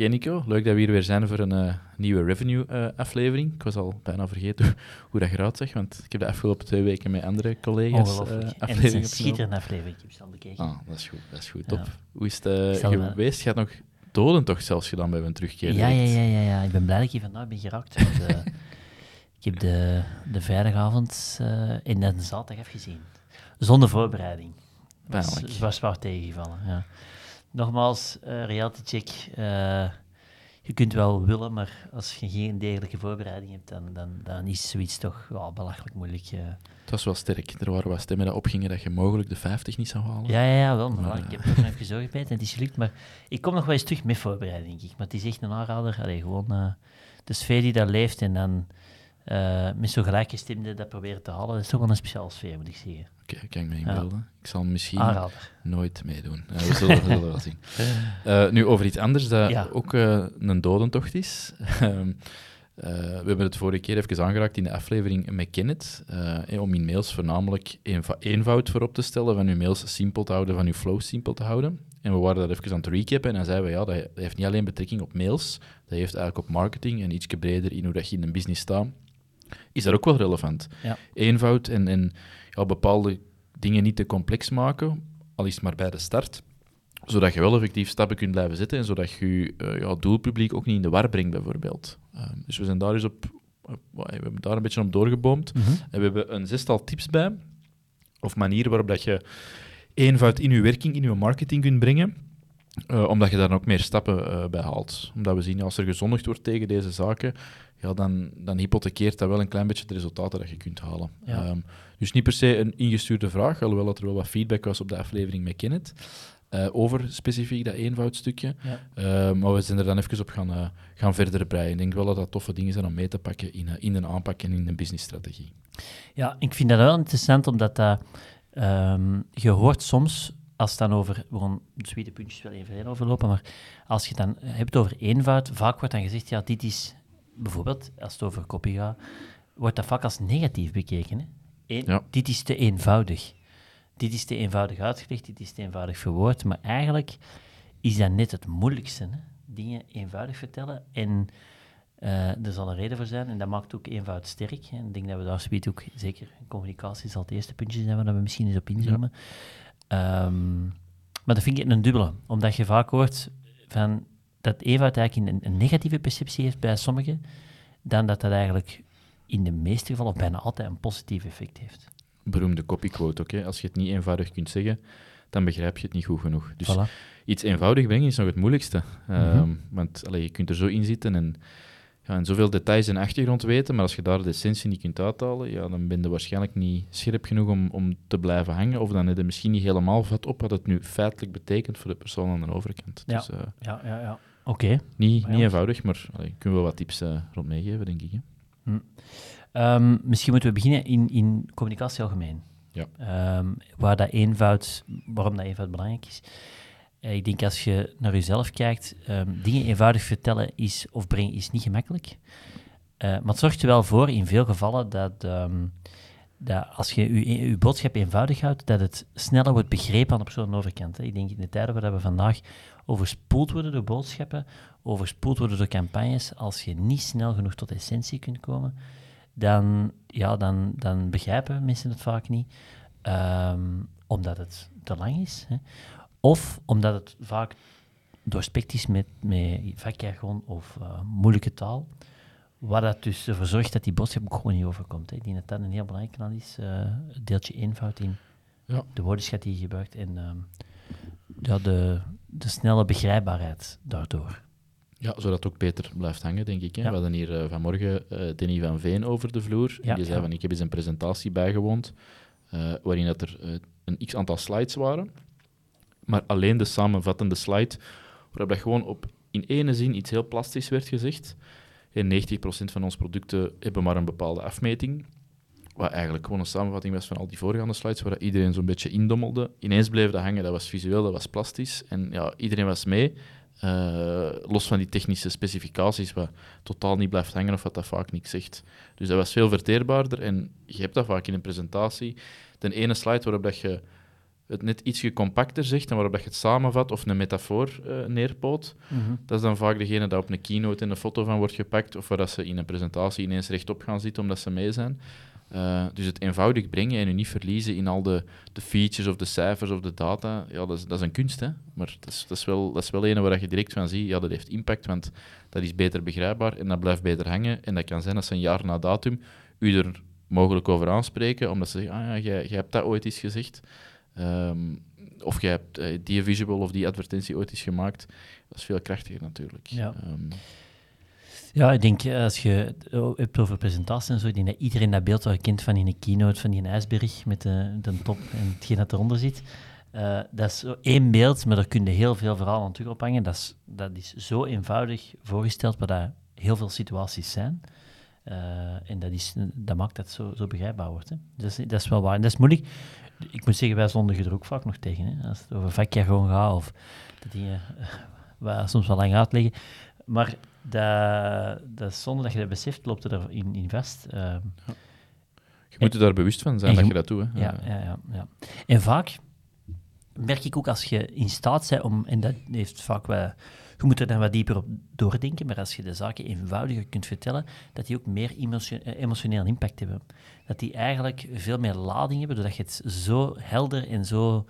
Oké Nico, leuk dat we hier weer zijn voor een uh, nieuwe revenue-aflevering. ik was al bijna vergeten hoe dat eruit zag, want ik heb de afgelopen twee weken met andere collega's uh, afleveringen En het is een schitterende aflevering, ik heb ze al bekeken. Ah, dat is goed, dat is goed, top. Ja. Hoe is het uh, geweest? Je had nog doden toch zelfs gedaan bij een terugkeer? Ja, ja, ja, ja, ja, ik ben blij dat ik hier vandaag ben geraakt. Want, ik heb de, de vrijdagavond in de zaterdag afgezien. Zonder voorbereiding. Het was zwaar tegengevallen, ja. Nogmaals, uh, reality check. Uh, je kunt wel willen, maar als je geen degelijke voorbereiding hebt, dan, dan, dan is zoiets toch wel belachelijk moeilijk. Uh. Het was wel sterk. Er waren wat stemmen die opgingen dat je mogelijk de 50 niet zou halen. Ja, ja, ja wel. Maar, ik heb er even zo gebeten en het is gelukt. Maar ik kom nog wel eens terug met voorbereiding, denk ik. Maar het is echt een aanrader. Allee, gewoon de sfeer die daar leeft en dan uh, met zo'n gelijkgestemde dat proberen te halen. Dat is toch wel een speciaal sfeer, moet ik zeggen. Okay, kan ik me inbeelden. Ja. Ik zal misschien Aanrader. nooit meedoen. Uh, we zullen, zullen wel zien. Uh, nu over iets anders dat ja. ook een dodentocht is. Ehm, we hebben het vorige keer even aangeraakt in de aflevering met Kenneth, om in mails voornamelijk eenvo eenvoud voorop te stellen, van uw mails simpel te houden, van uw flow simpel te houden. En we waren dat even aan het recappen en dan zeiden we, ja, dat heeft niet alleen betrekking op mails, dat heeft eigenlijk op marketing en iets breder in hoe dat je in een business staat is dat ook wel relevant. Ja. Eenvoud en, en ja, bepaalde dingen niet te complex maken, al is het maar bij de start, zodat je wel effectief stappen kunt blijven zetten en zodat je uh, ja, doelpubliek ook niet in de war brengt, bijvoorbeeld. Uh, dus we zijn daar eens op, we hebben daar een beetje op doorgeboomd. Mm -hmm. En we hebben een zestal tips bij, of manieren waarop dat je eenvoud in je werking, in je marketing kunt brengen. Uh, omdat je daar ook meer stappen bij haalt. Omdat we zien, als er gezondigd wordt tegen deze zaken, ja, dan, dan hypothekeert dat wel een klein beetje de resultaten dat je kunt halen. Ja. Um, dus niet per se een ingestuurde vraag, alhoewel dat er wel wat feedback was op de aflevering met Kenneth. Uh, over specifiek dat eenvoudstukje. Ja. Uh, maar we zijn er dan even op gaan, uh, gaan verder breien. Ik denk wel dat dat toffe dingen zijn om mee te pakken in, in de aanpak en in de businessstrategie. Ja, ik vind dat wel interessant, omdat dat, um, je hoort soms, als het dan over, we gaan de tweede puntjes wel even overlopen, maar als je het dan hebt over eenvoud, vaak wordt dan gezegd, ja, dit is bijvoorbeeld, als het over kopie gaat, wordt dat vaak als negatief bekeken. Hè? Eén, Dit is te eenvoudig. Dit is te eenvoudig uitgelegd, dit is te eenvoudig verwoord. Maar eigenlijk is dat net het moeilijkste. Hè? Dingen eenvoudig vertellen. En uh, er zal een reden voor zijn. En dat maakt ook eenvoud sterk. Hè? Ik denk dat we daar zoiets ook, zeker communicatie zal het eerste puntje zijn waar we misschien eens op inzoomen. Ja. Um, maar dat vind ik een dubbele. Omdat je vaak hoort van dat eenvoud eigenlijk een, een, negatieve perceptie heeft bij sommigen, dan dat dat eigenlijk in de meeste gevallen, of bijna altijd, een positief effect heeft. Beroemde copyquote ook. Hè? Als je het niet eenvoudig kunt zeggen, dan begrijp je het niet goed genoeg. Dus iets eenvoudig brengen is nog het moeilijkste. Mm -hmm. um, want allee, je kunt er zo in zitten en, ja, en zoveel details en achtergrond weten, maar als je daar de essentie niet kunt uithalen, ja, dan ben je waarschijnlijk niet scherp genoeg om, om te blijven hangen, of dan heb je misschien niet helemaal vat op wat het nu feitelijk betekent voor de persoon aan de overkant. Ja, dus, uh, ja, ja, ja. Oké. Niet, niet eenvoudig, maar allee, kunnen we wat tips uh, rond meegeven, denk ik. Hè? Hm. Um, misschien moeten we beginnen in, in communicatie algemeen. Ja. Um, waar dat eenvoud, waarom dat eenvoud belangrijk is. Uh, ik denk als je naar jezelf kijkt, um, dingen eenvoudig vertellen is, of brengen is niet gemakkelijk. Uh, maar het zorgt er wel voor in veel gevallen dat, dat als je je, boodschap eenvoudig houdt, dat het sneller wordt begrepen aan de persoon aan de overkant. Ik denk in de tijden waar we vandaag overspoeld worden door boodschappen, overspoeld worden door campagnes, als je niet snel genoeg tot essentie kunt komen, dan, ja, dan, dan begrijpen mensen het vaak niet, um, omdat het te lang is. Hè. Of omdat het vaak doorspekt is met, met vakjargon of uh, moeilijke taal. Wat dat dus ervoor zorgt dat die boodschap ook gewoon niet overkomt. Hè. Ik denk dat dat een heel belangrijk kanaal is. Uh, het deeltje eenvoud in ja. de woordenschat die je gebruikt en um, ja, de, de snelle begrijpbaarheid daardoor. Ja, zodat het ook beter blijft hangen, denk ik. Hè? Ja. We hadden hier uh, vanmorgen uh, Denny van Veen over de vloer. Ja, die zei van, ik heb eens een presentatie bijgewoond, uh, waarin dat er een x-aantal slides waren, maar alleen de samenvattende slide, waarop dat gewoon op in ene zin iets heel plastisch werd gezegd. En 90% van onze producten hebben maar een bepaalde afmeting. Wat eigenlijk gewoon een samenvatting was van al die voorgaande slides, waar iedereen zo'n beetje indommelde. Ineens bleef dat hangen, dat was visueel, dat was plastisch. En ja, iedereen was mee. Uh, los van die technische specificaties, wat totaal niet blijft hangen of wat dat vaak niks zegt. Dus dat was veel verteerbaarder en je hebt dat vaak in een presentatie. De ene slide waarop dat je het net ietsje compacter zegt en waarop je het samenvat of een metafoor uh, neerpoot. Mhm. Dat is dan vaak degene dat op een keynote een foto van wordt gepakt of waar dat ze in een presentatie ineens rechtop gaan zitten omdat ze mee zijn. Uh, dus het eenvoudig brengen en je niet verliezen in al de, de features of de cijfers of de data, ja, dat is, dat is een kunst. Hè? Maar dat is, dat, is wel, dat is wel een waar je direct van ziet, ja, dat heeft impact, want dat is beter begrijpbaar en dat blijft beter hangen. En dat kan zijn dat ze een jaar na datum u er mogelijk over aanspreken, omdat ze zeggen, ah ja, jij, jij hebt dat ooit eens gezegd. Um, of jij hebt uh, die visual of die advertentie ooit eens gemaakt. Dat is veel krachtiger natuurlijk. Ja. Um, ja, ik denk als je het hebt over presentaties en zo, dat iedereen dat beeld wel kent van in een keynote van die ijsberg met de, de top en hetgeen dat eronder zit. Uh, dat is zo één beeld, maar daar kun je heel veel verhalen aan terug ophangen. Dat is, dat is zo eenvoudig voorgesteld, maar dat heel veel situaties zijn. Uh, en dat, is, dat maakt dat zo, zo begrijpbaar wordt. Hè. Dat, is, dat is wel waar. En dat is moeilijk. Ik moet zeggen, wij zondigen er ook vaak nog tegen. Hè. Als het over gewoon gaat of de dingen waar soms wel lang uitleggen. Maar dat, dat zonder dat je dat beseft, loopt er in, in vast. Uh, ja. Je moet er daar bewust van zijn dat je dat doet. Hè. Ja, ja, ja, ja. En vaak merk ik ook als je in staat bent om, en dat heeft vaak wel, je moet er dan wat dieper op doordenken, maar als je de zaken eenvoudiger kunt vertellen, dat die ook meer eh, emotioneel impact hebben. Dat die eigenlijk veel meer lading hebben, doordat je het zo helder en zo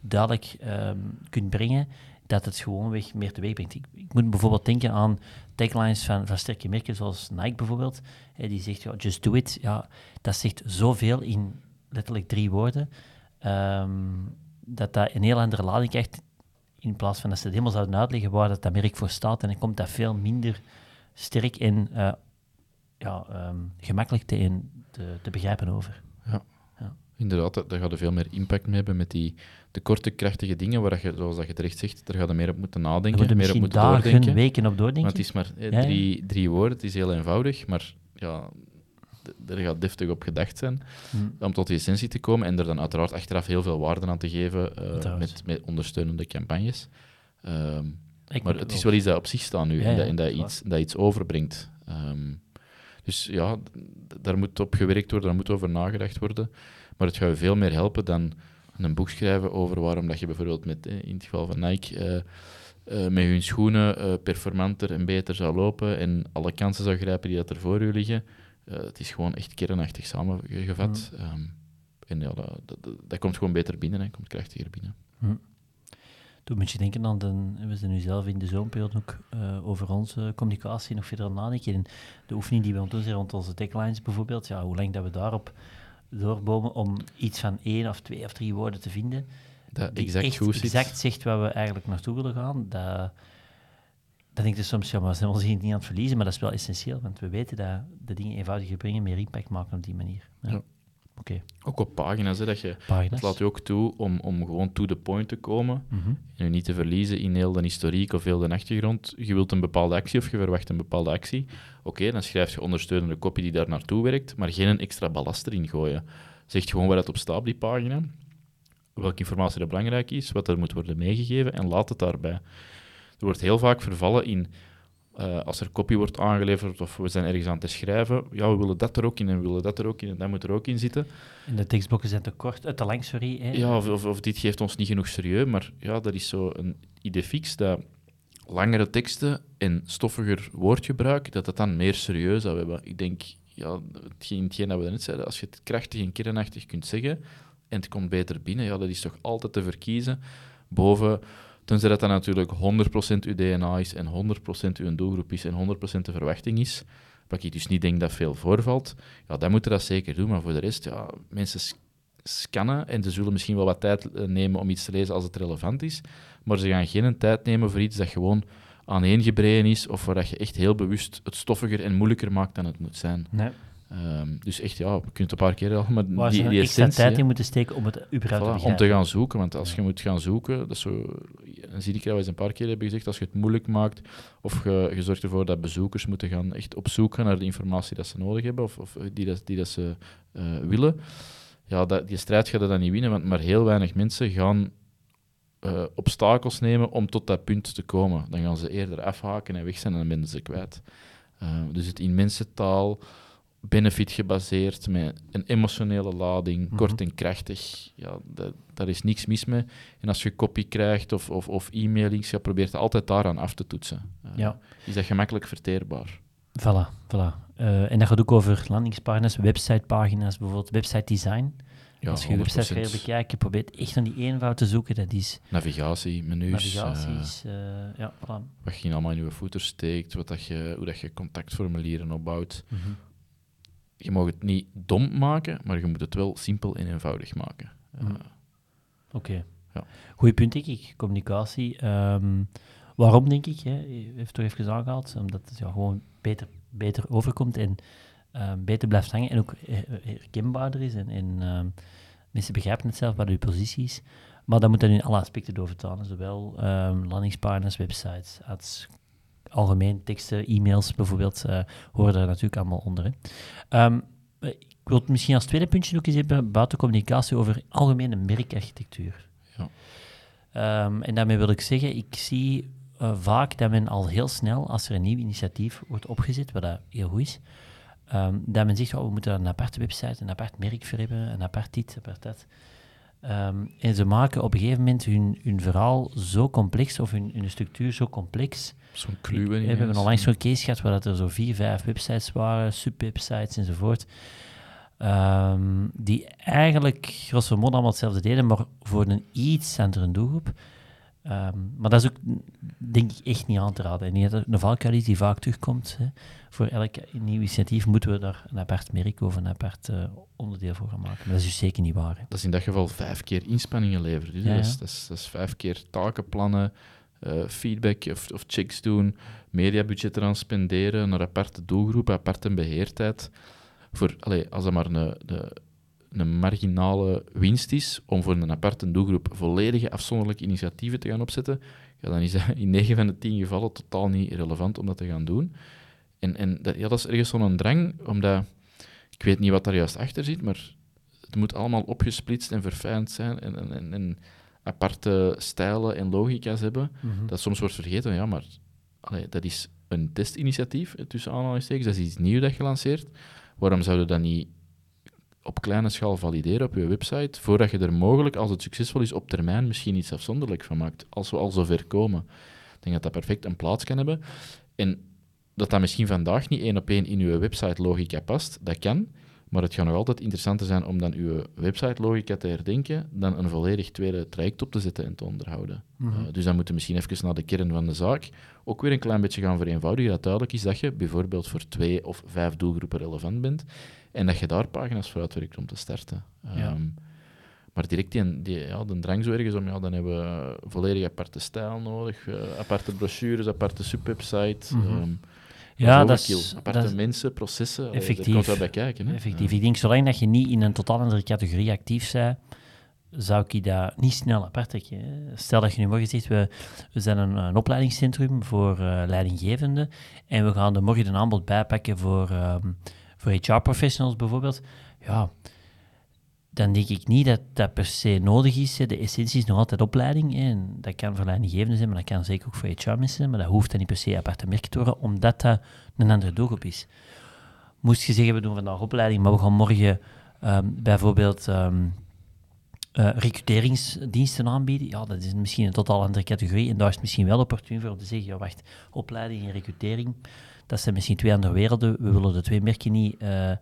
duidelijk um, kunt brengen, dat het gewoonweg meer teweeg brengt. Ik, ik, moet bijvoorbeeld denken aan taglines van, van sterke merken, zoals Nike bijvoorbeeld. die zegt, ja, just do it. Ja, dat zegt zoveel in letterlijk drie woorden, um, dat dat een heel andere lading krijgt, in plaats van dat ze het helemaal zouden uitleggen waar dat, dat merk voor staat. En dan komt dat veel minder sterk en uh, ja, um, gemakkelijk te, te, te begrijpen over. Ja. Inderdaad, daar gaat er veel meer impact mee hebben met die de korte, krachtige dingen, waar je, zoals dat je terecht zegt, daar gaat je meer op moeten nadenken, meer op moeten dagen, doordenken. weken op doordenken. Want het is maar eh, drie, drie woorden, het is heel eenvoudig, maar ja, er gaat deftig op gedacht zijn hmm. om tot die essentie te komen en er dan uiteraard achteraf heel veel waarde aan te geven uh, met, met ondersteunende campagnes. Ehm, maar het is wel iets dat op zich staat nu en, dat, en dat, iets, dat iets overbrengt. Um, dus ja, daar moet op gewerkt worden, daar moet over nagedacht worden. Maar het gaat je veel meer helpen dan een boek schrijven over waarom dat je bijvoorbeeld met, eh, in het geval van Nike, uh, uh, met hun schoenen uh, performanter en beter zou lopen en alle kansen zou grijpen die dat er voor u liggen. Het is gewoon echt kernachtig samengevat. Mm. Um, en ja, dat, dat, dat, komt gewoon beter binnen en komt krachtiger binnen. Mm. Toen moet je denken aan de, we zijn nu zelf in de zomerperiode ook uh, over onze communicatie nog verder nadenken. En de oefening die we aan doen rond onze taglines bijvoorbeeld, ja, hoe lang dat we daarop doorbomen om iets van één of twee of drie woorden te vinden. Dat exact goed exact zegt waar we eigenlijk naartoe willen gaan. Dat, dat denk ik dus soms, ja, maar zijn we ons niet aan het verliezen, maar dat is wel essentieel, want we weten dat de dingen eenvoudiger brengen, meer impact maken op die manier. Ja. Ook op pagina's, hè, dat je, het laat je ook toe om, om gewoon to the point te komen mhm. en je niet te verliezen in heel de historiek of heel de achtergrond. Je wilt een bepaalde actie of je verwacht een bepaalde actie. Oké, dan schrijf je ondersteunende kopie die daar naartoe werkt, maar geen extra ballast erin gooien. Zeg gewoon waar het op staat, die pagina, welke informatie er belangrijk is, wat er moet worden meegegeven en laat het daarbij. Er wordt heel vaak vervallen in uh, als er kopie wordt aangeleverd of we zijn ergens aan te schrijven, ja, we willen dat er ook in en we willen dat er ook in en dat moet er ook in zitten. En de tekstboeken zijn te kort, uh, te lang, sorry. Hè? Ja, of, of, dit geeft ons niet genoeg serieus, maar ja, dat is zo een idee fix dat langere teksten en stoffiger woordgebruik, dat dat dan meer serieus zou hebben. Ik denk, ja, hetgeen, hetgeen dat we net zeiden, als je het krachtig en kernachtig kunt zeggen en het komt beter binnen, ja, dat is toch altijd te verkiezen boven Tenzij dat natuurlijk 100% uw DNA is en 100% uw doelgroep is en 100% de verwachting is. Wat ik dus niet denk dat veel voorvalt. Ja, dan moeten dat zeker doen. Maar voor de rest, ja, mensen scannen en ze zullen misschien wel wat tijd eh, nemen om iets te lezen als het relevant is. Maar ze gaan geen tijd nemen voor iets dat gewoon aaneengebreien is of waar je echt heel bewust het stoffiger en moeilijker maakt dan het moet zijn. Nee. Ehm, dus echt, ja, je kunt een paar keer al, maar Waar die, die extra tijd in moeten steken om het überhaupt te Om te gaan zoeken, want als je moet gaan zoeken, dat is zo, en zie ik eens een paar keer hebben gezegd, als je het moeilijk maakt, of je, je zorgt ervoor dat bezoekers moeten gaan echt op zoek gaan naar de informatie dat ze nodig hebben, of, of die, dat, die dat ze uh, willen, ja, dat, die strijd gaat je dan niet winnen, want maar heel weinig mensen gaan uh, obstakels nemen om tot dat punt te komen. Dan gaan ze eerder afhaken en weg zijn en dan ben ze kwijt. Uh, dus het in mensentaal, benefit gebaseerd, met een emotionele lading, mhm. kort en krachtig, ja, dat, daar is niks mis mee. En als je kopie krijgt of, of, of e-mailings, je probeert altijd daaraan af te toetsen. Uh, ja. Is dat gemakkelijk verteerbaar? Voilà, voilà. en dat gaat ook over landingspagina's, websitepagina's, bijvoorbeeld website design. Ja, Als je je website weer bekijkt, je probeert echt aan die eenvoud te zoeken. Dat is navigatie, menus. Navigaties, uh, ja, voilà. Wat je allemaal in je footer steekt, wat dat je, hoe dat je contactformulieren opbouwt. Mhm. Je mag het niet dom maken, maar je moet het wel simpel en eenvoudig maken. Mhm. Oké. Okay. Ja. Goeie punt, denk ik. Communicatie. Um, waarom, denk ik? Hè? Je heeft toch even aangehaald. Omdat het ja, gewoon beter, beter overkomt en um, beter blijft hangen en ook herkenbaarder is. En, en um, mensen begrijpen het zelf wat uw positie is. Maar dat moet dan in alle aspecten doorvertalen. Zowel um, landingspagina's, websites, ads, algemeen teksten, e-mails bijvoorbeeld, uh, horen daar natuurlijk allemaal onder. Hè. ik wil het misschien als tweede puntje ook eens hebben, buiten communicatie, over algemene merkarchitectuur. Ja. en daarmee wil ik zeggen, ik zie uh, vaak dat men al heel snel, als er een nieuw initiatief wordt opgezet, wat dat heel goed is, Um, dat men zegt, oh, we moeten een aparte website, een apart merk voor hebben, een apart dit, apart dat. Um, en ze maken op een gegeven moment hun, hun verhaal zo complex, of hun, hun structuur zo complex. Zo'n kluwe. We hebben al langs zo'n case gehad waar er zo vier, vijf websites waren, subwebsites enzovoort. Um, die eigenlijk grosso modo allemaal hetzelfde deden, maar voor een iets andere doelgroep. Ehm, maar dat is ook, denk ik, echt niet aan te raden. En dat een valkuil is die vaak terugkomt. Hè. Voor elk nieuw initiatief moeten we daar een apart merk of een apart uh, onderdeel voor gaan maken. Maar dat is dus zeker niet waar. Hè. Dat is in dat geval vijf keer inspanningen leveren. Dus dat, is, dat, is, dat, is, vijf keer takenplannen, uh, feedback of, of checks doen, mediabudget eraan spenderen, naar aparte doelgroepen, aparte beheertijd. Voor, allez, als dat maar een, de, een marginale winst is om voor een aparte doelgroep volledige afzonderlijke initiatieven te gaan opzetten, ja, dan is dat in 9 van de 10 gevallen totaal niet relevant om dat te gaan doen. En, en dat, ja, dat is ergens zo'n drang, omdat ik weet niet wat daar juist achter zit, maar het moet allemaal opgesplitst en verfijnd zijn en, en, en aparte stijlen en logica's hebben. Mhm. Dat soms wordt vergeten, ja, maar allee, dat is een testinitiatief, tussen aanhalingstekens, dat is iets nieuws dat je lanceert. Waarom zouden dat niet op kleine schaal valideren op je website, voordat je er mogelijk, als het succesvol is, op termijn misschien iets afzonderlijk van maakt, als we al zover komen. Ik denk dat dat perfect een plaats kan hebben. En dat dat misschien vandaag niet één op één in je website-logica past, dat kan, maar het gaat nog altijd interessanter zijn om dan je website-logica te herdenken, dan een volledig tweede traject op te zetten en te onderhouden. Mhm. Eh, dus dan moeten we misschien even naar de kern van de zaak ook weer een klein beetje gaan vereenvoudigen, dat duidelijk is dat je bijvoorbeeld voor twee of vijf doelgroepen relevant bent en dat je daar pagina's voor uitwerkt om te starten. Ehm, maar direct die, die, ja, de drang zo ergens om, ja, dan hebben we volledig aparte stijl nodig, uh, aparte brochures, aparte subwebsite. Mm -hmm. ja, dat is... Aparte mensen, processen, effectief, daar komt wel bij kijken. Hè? Effectief. Ik denk, zolang dat je niet in een totaal andere categorie actief bent, zou ik dat niet snel apart trekken. Stel dat je nu morgen zegt, we, we zijn een, een opleidingscentrum voor uh, leidinggevenden en we gaan er morgen een aanbod bijpakken voor... Um, voor HR-professionals bijvoorbeeld, ja, dan denk ik niet dat dat per se nodig is. De essentie is nog altijd opleiding. En dat kan voor leidinggevenden zijn, maar dat kan zeker ook voor HR-mensen zijn. Maar dat hoeft dan niet per se aparte merk te worden, omdat dat een andere doelgroep is. Moest je zeggen, we doen vandaag opleiding, maar we gaan morgen ehm, bijvoorbeeld um, recruteringsdiensten aanbieden. Ja, dat is misschien een totaal andere categorie. En daar is het misschien wel opportun voor om te zeggen, ja, wacht, opleiding en recrutering dat zijn misschien twee andere werelden. We willen de twee merken niet uh, uh,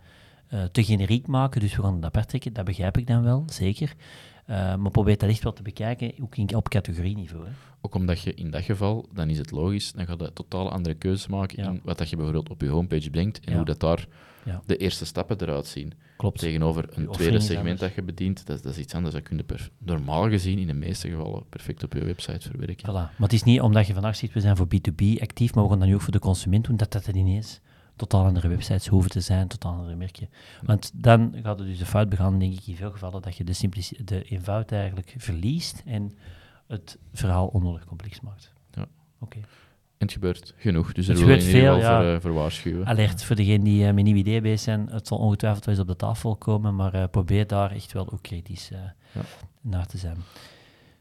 te generiek maken, dus we gaan dat apart trekken. Dat begrijp ik dan wel, zeker. Uh, maar probeer dat echt wel te bekijken, ook in, op categorieniveau. Hè. Ook omdat je in dat geval, dan is het logisch, dan ga je totaal andere keuzes maken in wat dat je bijvoorbeeld op je homepage brengt en hoe dat daar ja. de eerste stappen eruit zien. Klopt. Tegenover een tweede segment dat je bedient, dat, dat, is iets anders. Dat kun je normaal gezien in de meeste gevallen perfect op je website verwerken. Voilà. Maar het is niet omdat je vandaag ziet, we zijn voor B2B actief, maar we gaan dat nu ook voor de consument doen, dat dat er ineens totaal andere websites hoeven te zijn, totaal andere merken. Want dan gaat het dus de fout begaan, denk ik, in veel gevallen, dat je de, de eenvoud eigenlijk verliest en het verhaal onnodig complex maakt. Ja. Oké. En het gebeurt genoeg, dus er wil je in ieder geval ja. voor, uh, voor waarschuwen. Alert voor degenen die uh, met nieuwe ideeën bezig zijn. Het zal ongetwijfeld wel eens op de tafel komen, maar uh, probeer daar echt wel ook kritisch ja. naar te zijn.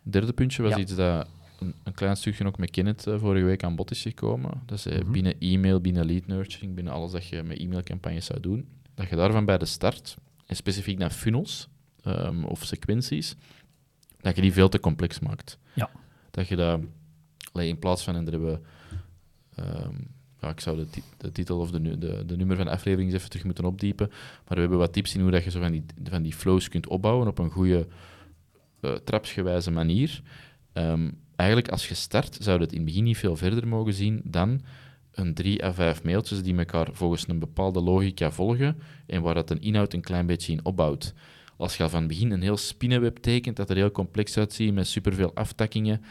Het derde puntje was iets dat een, een, klein stukje ook met Kenneth vorige week aan bod is gekomen. Dat is mm binnen e-mail, binnen lead nurturing, binnen alles dat je met e-mailcampagnes zou doen, dat je daarvan bij de start, en specifiek naar funnels um, of sequenties, dat je die veel te complex maakt. Ja. Dat je dat, in plaats van, en daar hebben we Ehm, ja, ik zou de, de, titel of de, de, de nummer van de aflevering eens even terug moeten opdiepen. Maar we hebben wat tips in hoe dat je zo van die, van die flows kunt opbouwen op een goede uh, trapsgewijze manier. Ehm, eigenlijk als je start, zou het in het begin niet veel verder mogen zien dan een drie à vijf mailtjes die elkaar volgens een bepaalde logica volgen en waar dat een inhoud een klein beetje in opbouwt. Als je al van het begin een heel spinnenweb tekent dat er heel complex uitziet met superveel aftakkingen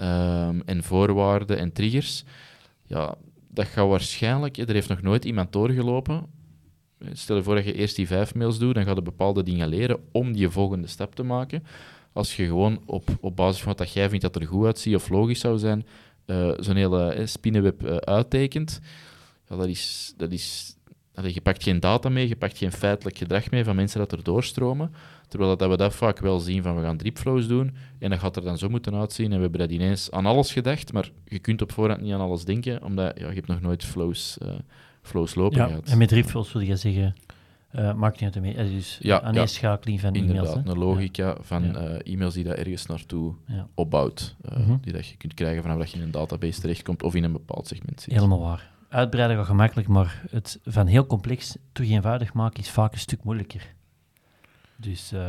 um, en voorwaarden en triggers, ja, dat gaat waarschijnlijk... Er heeft nog nooit iemand doorgelopen. Stel je voor dat je eerst die vijf mails doet, dan ga je bepaalde dingen leren om die volgende stap te maken. Als je gewoon op, op basis van wat jij vindt dat er goed uitziet of logisch zou zijn, uh, zo'n hele uh, spinnenweb uh, uittekent, ja, dat is... Dat is je pakt geen data mee, je pakt geen feitelijk gedrag mee van mensen dat er doorstromen. Terwijl dat we dat vaak wel zien van we gaan dripflows doen en dat gaat er dan zo moeten uitzien en we hebben dat ineens aan alles gedacht, maar je kunt op voorhand niet aan alles denken, omdat ja, je hebt nog nooit flows, uh, flows lopen ja, gehad. En met dripflows wil je zeggen uh, marketing automation, dus ja, aaneenschakeling van inderdaad, e-mails. Inderdaad, een logica van uh, e-mails die dat ergens naartoe opbouwt, mm -hmm. die dat je kunt krijgen vanaf dat je in een database terechtkomt of in een bepaald segment zit. Helemaal waar. Uitbreiden gaat gemakkelijk, maar het van heel complex terug eenvoudig maken is vaak een stuk moeilijker. Dus, uh,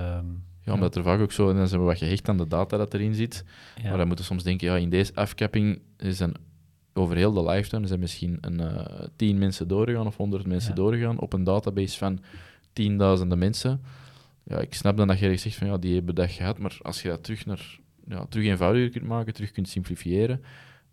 ja, omdat er vaak ook zo, en dan zijn we wat gehecht aan de data dat erin zit. Maar dan moeten we soms denken, ja, in deze afkapping zijn over heel de lifetime zijn misschien een, uh, tien mensen doorgegaan of honderd mensen doorgegaan op een database van tienduizenden mensen. Ja, ik snap dan dat je zegt van ja, die hebben dat gehad, maar als je dat terug naar ja, terug eenvoudiger kunt maken, terug kunt simplifiëren,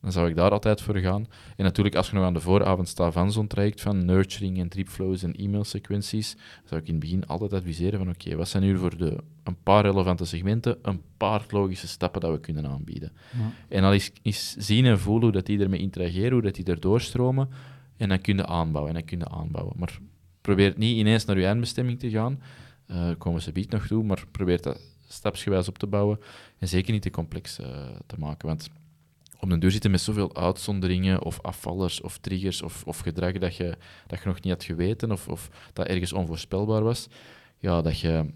dan zou ik daar altijd voor gaan. En natuurlijk, als je nog aan de vooravond staat van zo'n traject van nurturing en tripflows en e-mailsequenties, zou ik in het begin altijd adviseren van oké, wat zijn nu voor de, een paar relevante segmenten, een paar logische stappen dat we kunnen aanbieden. Ja. En al is, is zien en voelen hoe dat die ermee interageren, hoe dat die er doorstromen, en dan kun je aanbouwen en dan kun je aanbouwen. Maar probeer niet ineens naar je eindbestemming te gaan, uh, daar komen ze biedt nog toe, maar probeer dat stapsgewijs op te bouwen en zeker niet te complex uh, te maken, want op de deur zitten met zoveel uitzonderingen of afvallers of triggers of, of gedrag dat je, dat je nog niet had geweten of, of dat ergens onvoorspelbaar was, ja, dat je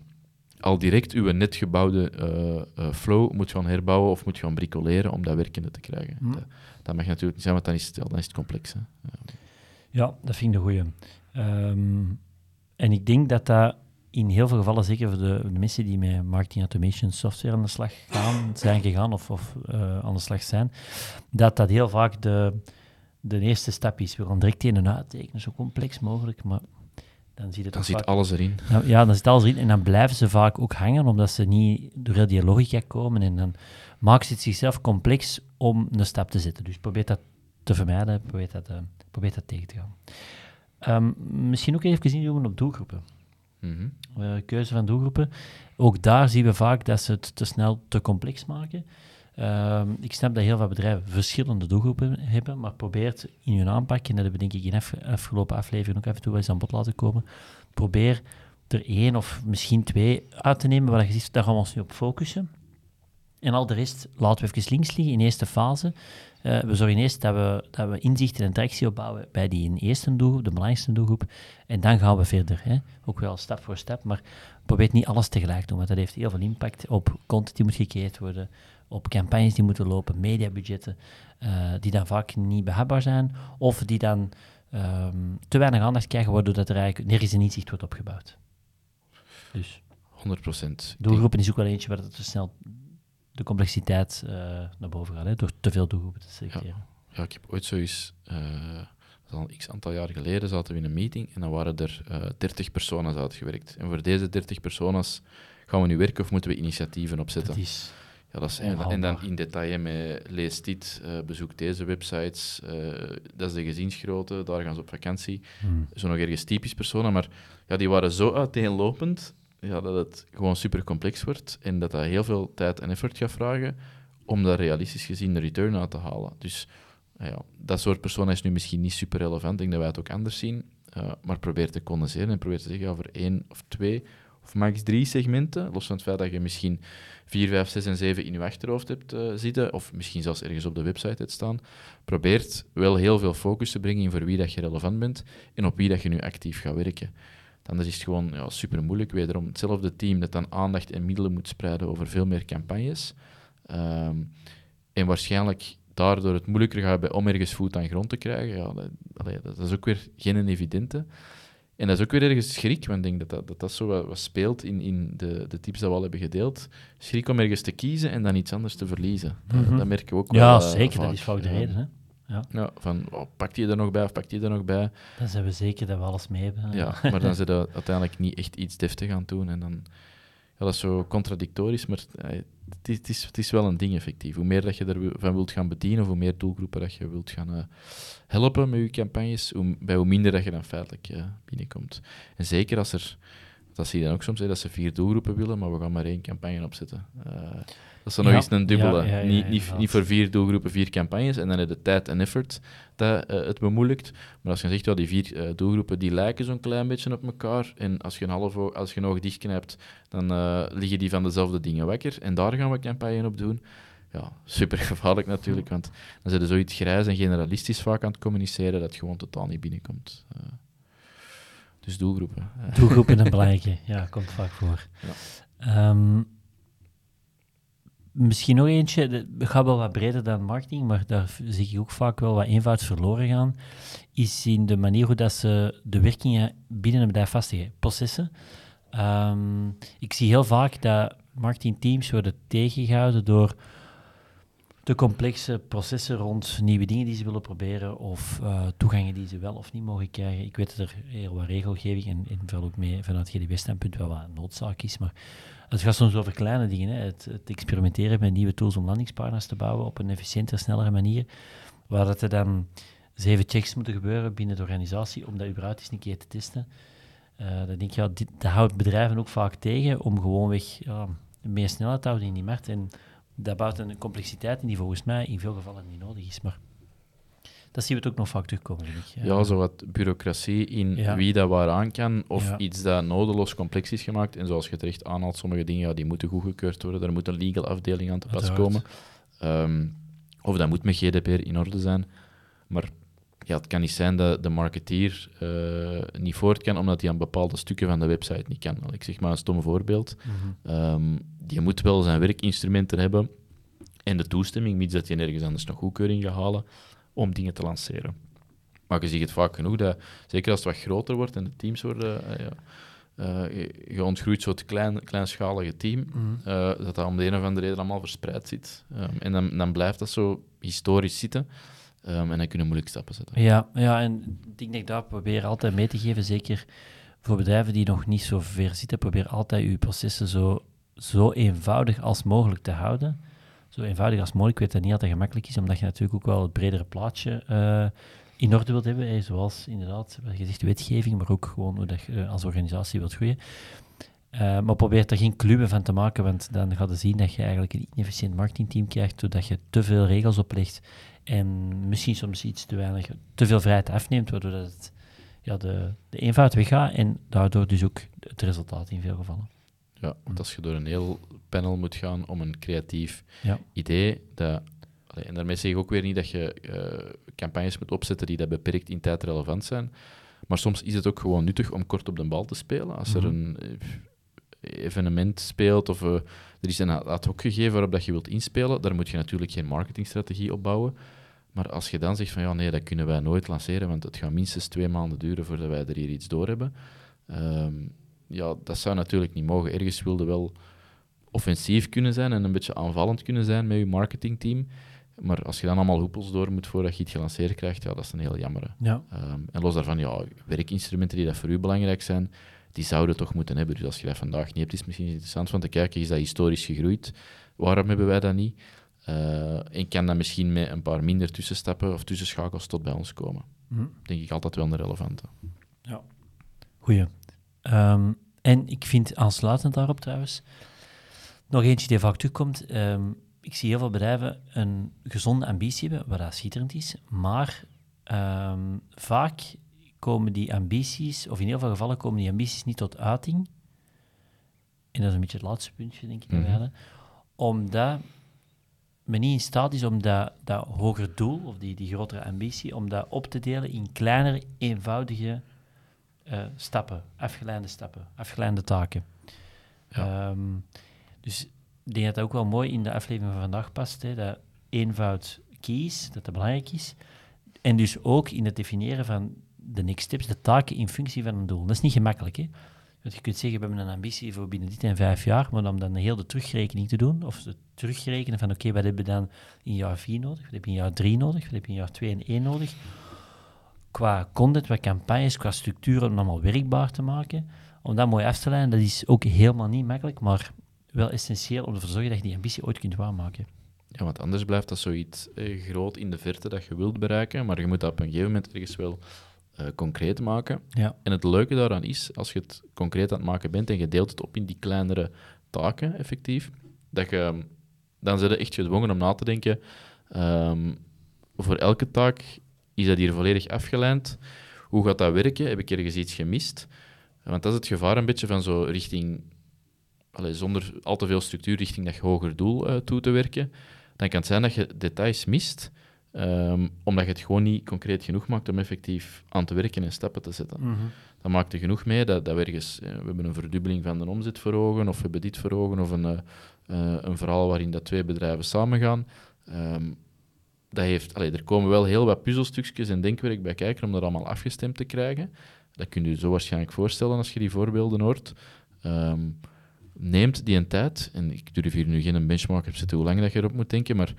al direct je net gebouwde uh, uh, flow moet gaan herbouwen of moet gaan bricoleren om dat werkende te krijgen. Hm. Dat, dat, mag natuurlijk niet zijn, want dan is het, dan is het complex. Hè. Ja, dat vind ik een goeie. Um, en ik denk dat dat in heel veel gevallen, zeker voor de, de, mensen die met marketing automation software aan de slag gaan, zijn gegaan of, of uh, aan de slag zijn, dat dat heel vaak de, de eerste stap is. We gaan direct in en uittekenen, zo complex mogelijk, maar dan zit het Dan zit vaak, alles erin. ja, dan zit alles erin en dan blijven ze vaak ook hangen, omdat ze niet door die logica komen en dan maken ze het zichzelf complex om een stap te zetten. Dus probeer dat te vermijden, probeer dat, uh, probeer dat tegen te gaan. Um, misschien ook even inzoomen op doelgroepen. Mm keuze van doelgroepen. Ook daar zien we vaak dat ze het te snel te complex maken. Uh, ik snap dat heel veel bedrijven verschillende doelgroepen hebben, maar probeer in hun aanpak, en dat hebben we denk ik in de afgelopen aflevering ook af en toe wel eens aan bod laten komen, probeer er één of misschien twee uit te nemen waar je ziet, daar gaan we ons nu op focussen. En al de rest laten we even links liggen in eerste fase. Uh, we zorgen eerst dat we, dat we inzicht en interactie opbouwen bij die eerste doelgroep, de belangrijkste doelgroep. En dan gaan we verder. Hè. Ook wel stap voor stap, maar probeer niet alles tegelijk te doen, want dat heeft heel veel impact op content die moet gecreëerd worden, op campagnes die moeten lopen, mediabudgetten, uh, die dan vaak niet behapbaar zijn, of die dan um, te weinig aandacht krijgen, waardoor dat er eigenlijk nergens een inzicht wordt opgebouwd. Dus. 100%. Doelgroepen is ook wel eentje waar het te snel de complexiteit uh, naar boven gaat, hè, door te veel doelgroepen te selecteren. Ja. ja, ik heb ooit zoiets, uh, al een x aantal jaar geleden, zaten we in een meeting en dan waren er uh, 30 personen uitgewerkt. En voor deze 30 personen gaan we nu werken of moeten we initiatieven opzetten? Dat is... ja, dat is, en, dan in detail met lees dit, uh, bezoek deze websites, dat is de gezinsgrootte, daar gaan ze op vakantie. Hmm. Zo nog ergens typisch personen, maar ja, die waren zo uiteenlopend ja, dat het gewoon super complex wordt en dat dat heel veel tijd en effort gaat vragen om daar realistisch gezien de return uit te halen. Dus ja, dat soort personen is nu misschien niet super relevant. Ik denk dat wij het ook anders zien. Uh, maar probeer te condenseren en probeer te zeggen over één of twee of max drie segmenten. Los van het feit dat je misschien vier, vijf, zes en zeven in je achterhoofd hebt uh, zitten, of misschien zelfs ergens op de website hebt staan. Probeert wel heel veel focus te brengen in voor wie dat je relevant bent en op wie dat je nu actief gaat werken. Anders is het gewoon ja, super moeilijk. Wederom hetzelfde team dat dan aandacht en middelen moet spreiden over veel meer campagnes. Ehm, en waarschijnlijk daardoor het moeilijker gaat om ergens voet aan grond te krijgen. Ja, dat, dat is ook weer geen evidente. En dat is ook weer ergens schrik, want ik denk dat dat, dat, dat zo wat, speelt in, in de, de tips die we al hebben gedeeld. Schrik om ergens te kiezen en dan iets anders te verliezen. Mm dat merken we ook ja, wel. Ja, zeker. dat is vaak de reden. Hè? Ja. ja van, oh, pakt hij er nog bij of pakt hij er nog bij? Dan zijn we zeker dat we alles mee hebben. Ja, maar dan zijn we uiteindelijk niet echt iets deftig aan doen. En dan, ja, dat is zo contradictorisch, maar het is, het, is, het is wel een ding effectief. Hoe meer dat je ervan wilt gaan bedienen, of hoe meer doelgroepen dat je wilt gaan uh, helpen met je campagnes, hoe, bij hoe minder dat je dan feitelijk uh, binnenkomt. En zeker als er, dat zie je dan ook soms, hè, dat ze vier doelgroepen willen, maar we gaan maar één campagne opzetten. Uh, dat is dan nog eens een dubbele. niet, niet, niet voor vier doelgroepen, vier campagnes. En dan heb je tijd en effort dat uh, het bemoeilijkt. Maar als je zegt, ja, die vier uh, doelgroepen die lijken zo'n klein beetje op elkaar. En als je een, half als je een oog dichtknijpt, dan uh, liggen die van dezelfde dingen wakker. En daar gaan we campagne op doen. Ja, super gevaarlijk natuurlijk, want dan zijn ze zoiets grijs en generalistisch vaak aan het communiceren dat gewoon totaal niet binnenkomt. dus doelgroepen. Doelgroepen en belangrijke, ja, komt vaak voor. Ja. Um, Misschien nog eentje, het gaat wel wat breder dan marketing, maar daar zie ik ook vaak wel wat eenvoud verloren gaan, is in de manier hoe dat ze de werkingen binnen een bedrijf vastleggen, processen. Um, ik zie heel vaak dat marketingteams worden tegengehouden door te complexe processen rond nieuwe dingen die ze willen proberen of uh, toegangen die ze wel of niet mogen krijgen. Ik weet dat er heel wat regelgeving en, en vooral ook mee vanuit GDW-standpunt wel wat noodzaak is, maar het gaat soms over kleine dingen. Hè. Het, experimenteren met nieuwe tools om landingspartners te bouwen op een efficiëntere, snellere manier. Waar dat er dan zeven checks moeten gebeuren binnen de organisatie om dat überhaupt eens een keer te testen. Uh, dan denk ik, ja, dit, dat houdt bedrijven ook vaak tegen om gewoonweg ja, meer snelheid te houden in die markt. En dat bouwt een complexiteit in die volgens mij in veel gevallen niet nodig is. Maar dat zien we het ook nog vaak terugkomen, denk ik. Ja, zo wat bureaucratie in wie dat waar aan kan, of iets dat nodeloos complex is gemaakt. En zoals je terecht aanhaalt, sommige dingen ja, die moeten goedgekeurd worden, daar moet een legal afdeling aan te pas komen. Ehm, of dat moet met GDPR in orde zijn. Maar ja, het kan niet zijn dat de marketeer uh, niet voort kan omdat hij aan bepaalde stukken van de website niet kan. Ik zeg maar een stom voorbeeld. Mm -hmm. die moet wel zijn werkinstrumenten hebben en de toestemming, mits dat je nergens anders nog goedkeuring gaat halen om dingen te lanceren. Maar je ziet het vaak genoeg, dat, zeker als het wat groter wordt en de teams worden... Uh, ja, uh, je ontgroeit zo'n klein, kleinschalige team, mm. uh, dat dat om de een of andere reden allemaal verspreid zit. Um, en dan, dan blijft dat zo historisch zitten. Um, en dan kunnen moeilijk stappen zetten. Ja, ja en ik denk dat ik dat probeer altijd mee te geven, zeker voor bedrijven die nog niet zo ver zitten, probeer altijd je processen zo, zo eenvoudig als mogelijk te houden zo eenvoudig als mogelijk. Ik weet dat niet altijd gemakkelijk is, omdat je natuurlijk ook wel het bredere plaatje uh, in orde wilt hebben. zoals inderdaad, wat je zegt, wetgeving, maar ook gewoon hoe dat je eh, als organisatie wilt groeien. Uh, maar probeer er geen kluwen van te maken, want dan gaat je zien dat je eigenlijk een inefficiënt marketingteam krijgt, doordat je te veel regels oplegt en misschien soms iets te weinig, te veel vrijheid afneemt, waardoor dat het, ja, de, de eenvoud weggaat en daardoor dus ook het resultaat in veel gevallen. Ja, want als je door een heel panel moet gaan om een creatief idee, dat, en daarmee zeg ik ook weer niet dat je uh, campagnes moet opzetten die dat beperkt in tijd relevant zijn, maar soms is het ook gewoon nuttig om kort op de bal te spelen. Als er mhm. een eh, evenement speelt of uh, er is een ad hoc gegeven waarop dat je wilt inspelen, daar moet je natuurlijk geen marketingstrategie opbouwen. Maar als je dan zegt van ja, nee, dat kunnen wij nooit lanceren, want het gaat minstens twee maanden duren voordat wij er hier iets door hebben. Ehm, ja, dat zou natuurlijk niet mogen. Ergens wilde wel offensief kunnen zijn en een beetje aanvallend kunnen zijn met je marketingteam. Maar als je dan allemaal hoepels door moet voordat je iets gelanceerd krijgt, ja, dat is een heel jammer. Ja. Um, en los daarvan, ja, werkinstrumenten die dat voor u belangrijk zijn, die zouden toch moeten hebben. Dus als je dat vandaag niet hebt, is het misschien interessant van te kijken, is dat historisch gegroeid? Waarom hebben wij dat niet? Uh, en kan dat misschien met een paar minder tussenstappen of tussenschakels tot bij ons komen? Hm. Denk ik altijd wel een relevante. Ja. Goeie. Um, en ik vind aansluitend daarop trouwens, nog eentje die vaak terugkomt. Um, ik zie heel veel bedrijven een gezonde ambitie hebben, wat dat schitterend is, maar um, vaak komen die ambities, of in heel veel gevallen komen die ambities niet tot uiting. En dat is een beetje het laatste puntje, denk ik, mm -hmm. omdat men niet in staat is om dat, dat hoger doel, of die, die grotere ambitie, om dat op te delen in kleinere, eenvoudige uh, stappen, afgeleide stappen, afgeleide taken. Ja. Um, dus ik denk dat dat ook wel mooi in de aflevering van vandaag past, hè, dat eenvoud kies, dat dat belangrijk is. En dus ook in het definiëren van de next steps, de taken in functie van een doel. Dat is niet gemakkelijk, hè. Want je kunt zeggen, we hebben een ambitie voor binnen dit en vijf jaar, maar om dan een hele terugrekening te doen, of het terugrekenen van, oké, wat hebben we dan in jaar vier nodig, wat heb je in jaar drie nodig, wat heb je in jaar twee en één nodig, qua content, qua campagnes, qua structuren, om allemaal werkbaar te maken, om dat mooi af te leiden, dat is ook helemaal niet makkelijk, maar wel essentieel om ervoor te zorgen dat je die ambitie ooit kunt waarmaken. Ja, want anders blijft dat zoiets eh, groot in de verte dat je wilt bereiken, maar je moet dat op een gegeven moment ergens wel uh, concreet maken. Ja. En het leuke daaraan is, als je het concreet aan het maken bent en je deelt het op in die kleinere taken, effectief, dat je, dan zit je echt gedwongen om na te denken, um, voor elke taak is dat hier volledig afgeleid? Hoe gaat dat werken? Heb ik ergens iets gemist? Want dat is het gevaar een beetje van zo richting, allez, zonder al te veel structuur, richting dat hoger doel uh, toe te werken. Dan kan het zijn dat je details mist, um, omdat je het gewoon niet concreet genoeg maakt om effectief aan te werken en stappen te zetten. Mm -hmm. Dan maakt er genoeg mee dat, dat we ergens, we hebben een verdubbeling van de omzet voor ogen, of we hebben dit voor ogen, of een, uh, een verhaal waarin dat twee bedrijven samengaan. Um, dat heeft, allee, er komen wel heel wat puzzelstukjes en denkwerk bij kijken om dat allemaal afgestemd te krijgen. Dat kun je je zo waarschijnlijk voorstellen als je die voorbeelden hoort. Um, neemt die een tijd, en ik durf hier nu geen benchmark op zetten hoe lang dat je erop moet denken, maar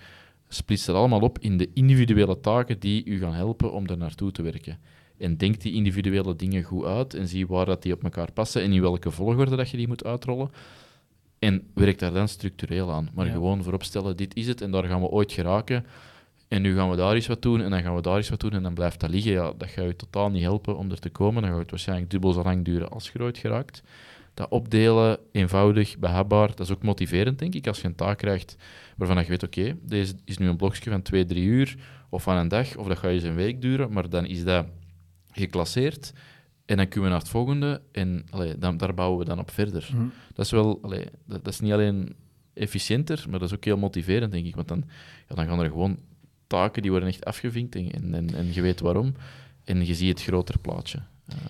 splitst het allemaal op in de individuele taken die u gaan helpen om daar naartoe te werken. En denk die individuele dingen goed uit en zie waar dat die op elkaar passen en in welke volgorde dat je die moet uitrollen. En werk daar dan structureel aan. Maar gewoon vooropstellen, dit is het en daar gaan we ooit geraken. En nu gaan we daar eens wat doen en dan gaan we daar eens wat doen en dan blijft dat liggen. Ja, dat gaat je totaal niet helpen om er te komen. Dan gaat het waarschijnlijk dubbel zo lang duren als je geraakt. Dat opdelen, eenvoudig, behapbaar, dat is ook motiverend, denk ik. Als je een taak krijgt waarvan je weet, oké, deze is nu een blokje van twee, drie uur of van een dag, of dat gaat eens een week duren, maar dan is dat geclasseerd en dan kunnen we naar het volgende en allee, dan, daar bouwen we dan op verder. Mhm. Dat is wel, allee, dat, dat, is niet alleen efficiënter, maar dat is ook heel motiverend, denk ik. Want dan, ja, dan gaan er gewoon taken die worden echt afgevinkt en, en, en je weet waarom. En je ziet het grotere plaatje.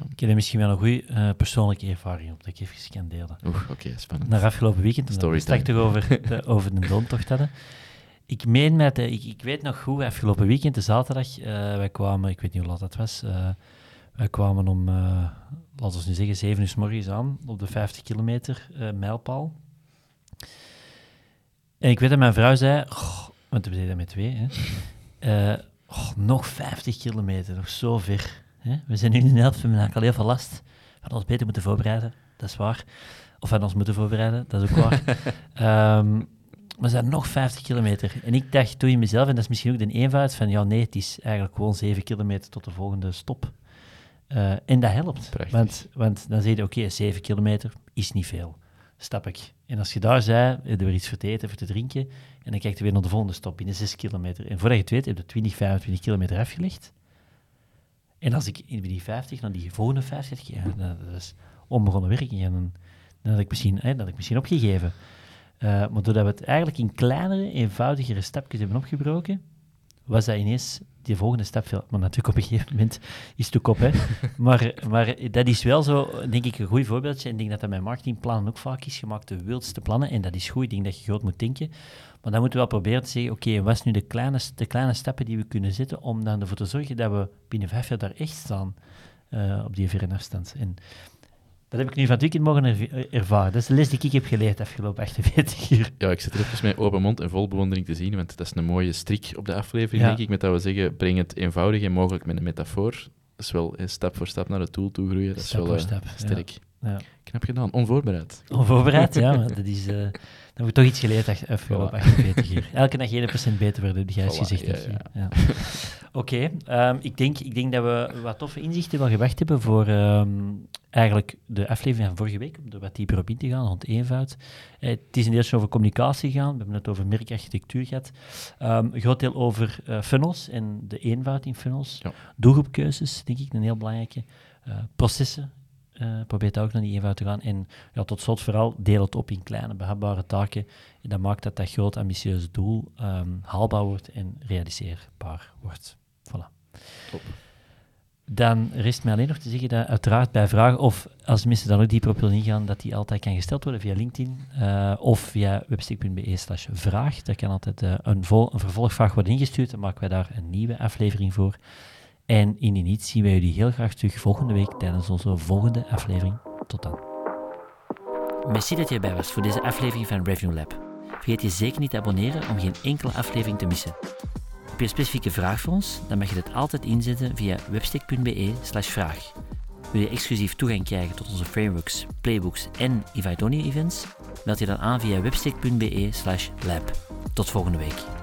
Ik heb misschien wel een goede uh, persoonlijke ervaring op dat ik even kan delen. Oeh, oké, spannend. Naar afgelopen weekend, we straks toch over de, over de doontocht hadden. Ik meen met, de, ik, ik weet nog goed, afgelopen weekend, de zaterdag, uh, wij kwamen, ik weet niet hoe laat dat was, wij kwamen om, laten we nu zeggen, 7 uur s morgens aan, op de 50 kilometer mijlpaal. En ik weet dat mijn vrouw zei, want we deden dat met twee. Hè. Uh, oh, nog 50 kilometer, nog zo ver. Hè. We zijn nu in de helft, we hebben al heel veel last. We hadden ons beter moeten voorbereiden, dat is waar. Of we hadden ons moeten voorbereiden, dat is ook waar. um, we zijn nog 50 kilometer. En ik dacht toen in mezelf, en dat is misschien ook de eenvoud, van ja, nee, het is eigenlijk gewoon 7 kilometer tot de volgende stop. Uh, en dat helpt. Want, want dan zeg je, oké, okay, 7 kilometer is niet veel stap ik. En als je daar zei, heb je weer iets voor te eten, voor te drinken, en dan kijk je weer naar de volgende stop binnen 6 kilometer. En voordat je het weet, heb je 20, 25 kilometer afgelegd. En als ik in die 50 naar die volgende 50 ja, dat is onbegonnen werking. En dan, dan had ik misschien, hè, dat ik misschien opgegeven. Uh, maar doordat we het eigenlijk in kleinere, eenvoudigere stapjes hebben opgebroken, was dat ineens die volgende stap veel. Maar natuurlijk op een gegeven moment is het ook op. Hè. maar, maar dat is wel zo, denk ik, een goed voorbeeldje. En ik denk dat dat mijn marketingplannen ook vaak is gemaakt, de wildste plannen. En dat is goed, ik denk dat je groot moet denken. Maar dan moeten we wel proberen te zeggen, oké, wat is nu de kleine, de kleine stappen die we kunnen zetten om dan ervoor te zorgen dat we binnen vijf jaar daar echt staan uh, op die verre afstand. En dat heb ik nu van het weekend mogen ervaren. Dat is de les die ik heb geleerd de afgelopen 48 uur. Ja, ik zit er even met open mond en vol bewondering te zien, want dat is een mooie strik op de aflevering, denk ik, met dat we zeggen, breng het eenvoudig en mogelijk met een metafoor. Dat is wel stap voor stap naar het doel toe groeien. Dat is wel uh, stap, sterk. Ja. Knap gedaan, onvoorbereid. Onvoorbereid, ja, maar dat is... Uh, dan moet toch iets geleerd afgelopen voilà. 48 uur. Elke dag 1% beter worden, die juist voilà, gezegd ja. Oké, ehm, ik, denk, ik denk dat we wat toffe inzichten wel gewacht hebben voor um, eigenlijk de aflevering van vorige week, om er wat dieper op in te gaan, rond eenvoud. Eh, het is een deeltje over communicatie gegaan, we hebben het over merkarchitectuur gehad. Um, een groot deel over uh, funnels en de eenvoud in funnels. Ja. Doelgroepkeuzes, denk ik, een heel belangrijke. Uh, processen, uh, probeer daar ook naar die eenvoud te gaan. En ja, tot slot vooral, deel het op in kleine, behapbare taken. En dat maakt dat dat groot, ambitieuze doel um, haalbaar wordt en realiseerbaar wordt. Voilà. Top. Dan rest mij alleen nog te zeggen dat uiteraard bij vragen, of als mensen daar ook dieper op willen ingaan, dat die altijd kan gesteld worden via LinkedIn uh, of via webstick.be slash vraag. Daar kan altijd uh, een, een vervolgvraag worden ingestuurd. Dan maken wij daar een nieuwe aflevering voor. En in niet zien wij jullie heel graag terug volgende week tijdens onze volgende aflevering. Tot dan. Merci dat je erbij was voor deze aflevering van Review Lab. Vergeet je zeker niet te abonneren om geen enkele aflevering te missen. Je een specifieke vraag voor ons? Dan mag je dit altijd inzetten via webstick.be vraag. Wil je exclusief toegang krijgen tot onze frameworks, playbooks en Ivaitonia events? Meld je dan aan via webstick.be lab. Tot volgende week.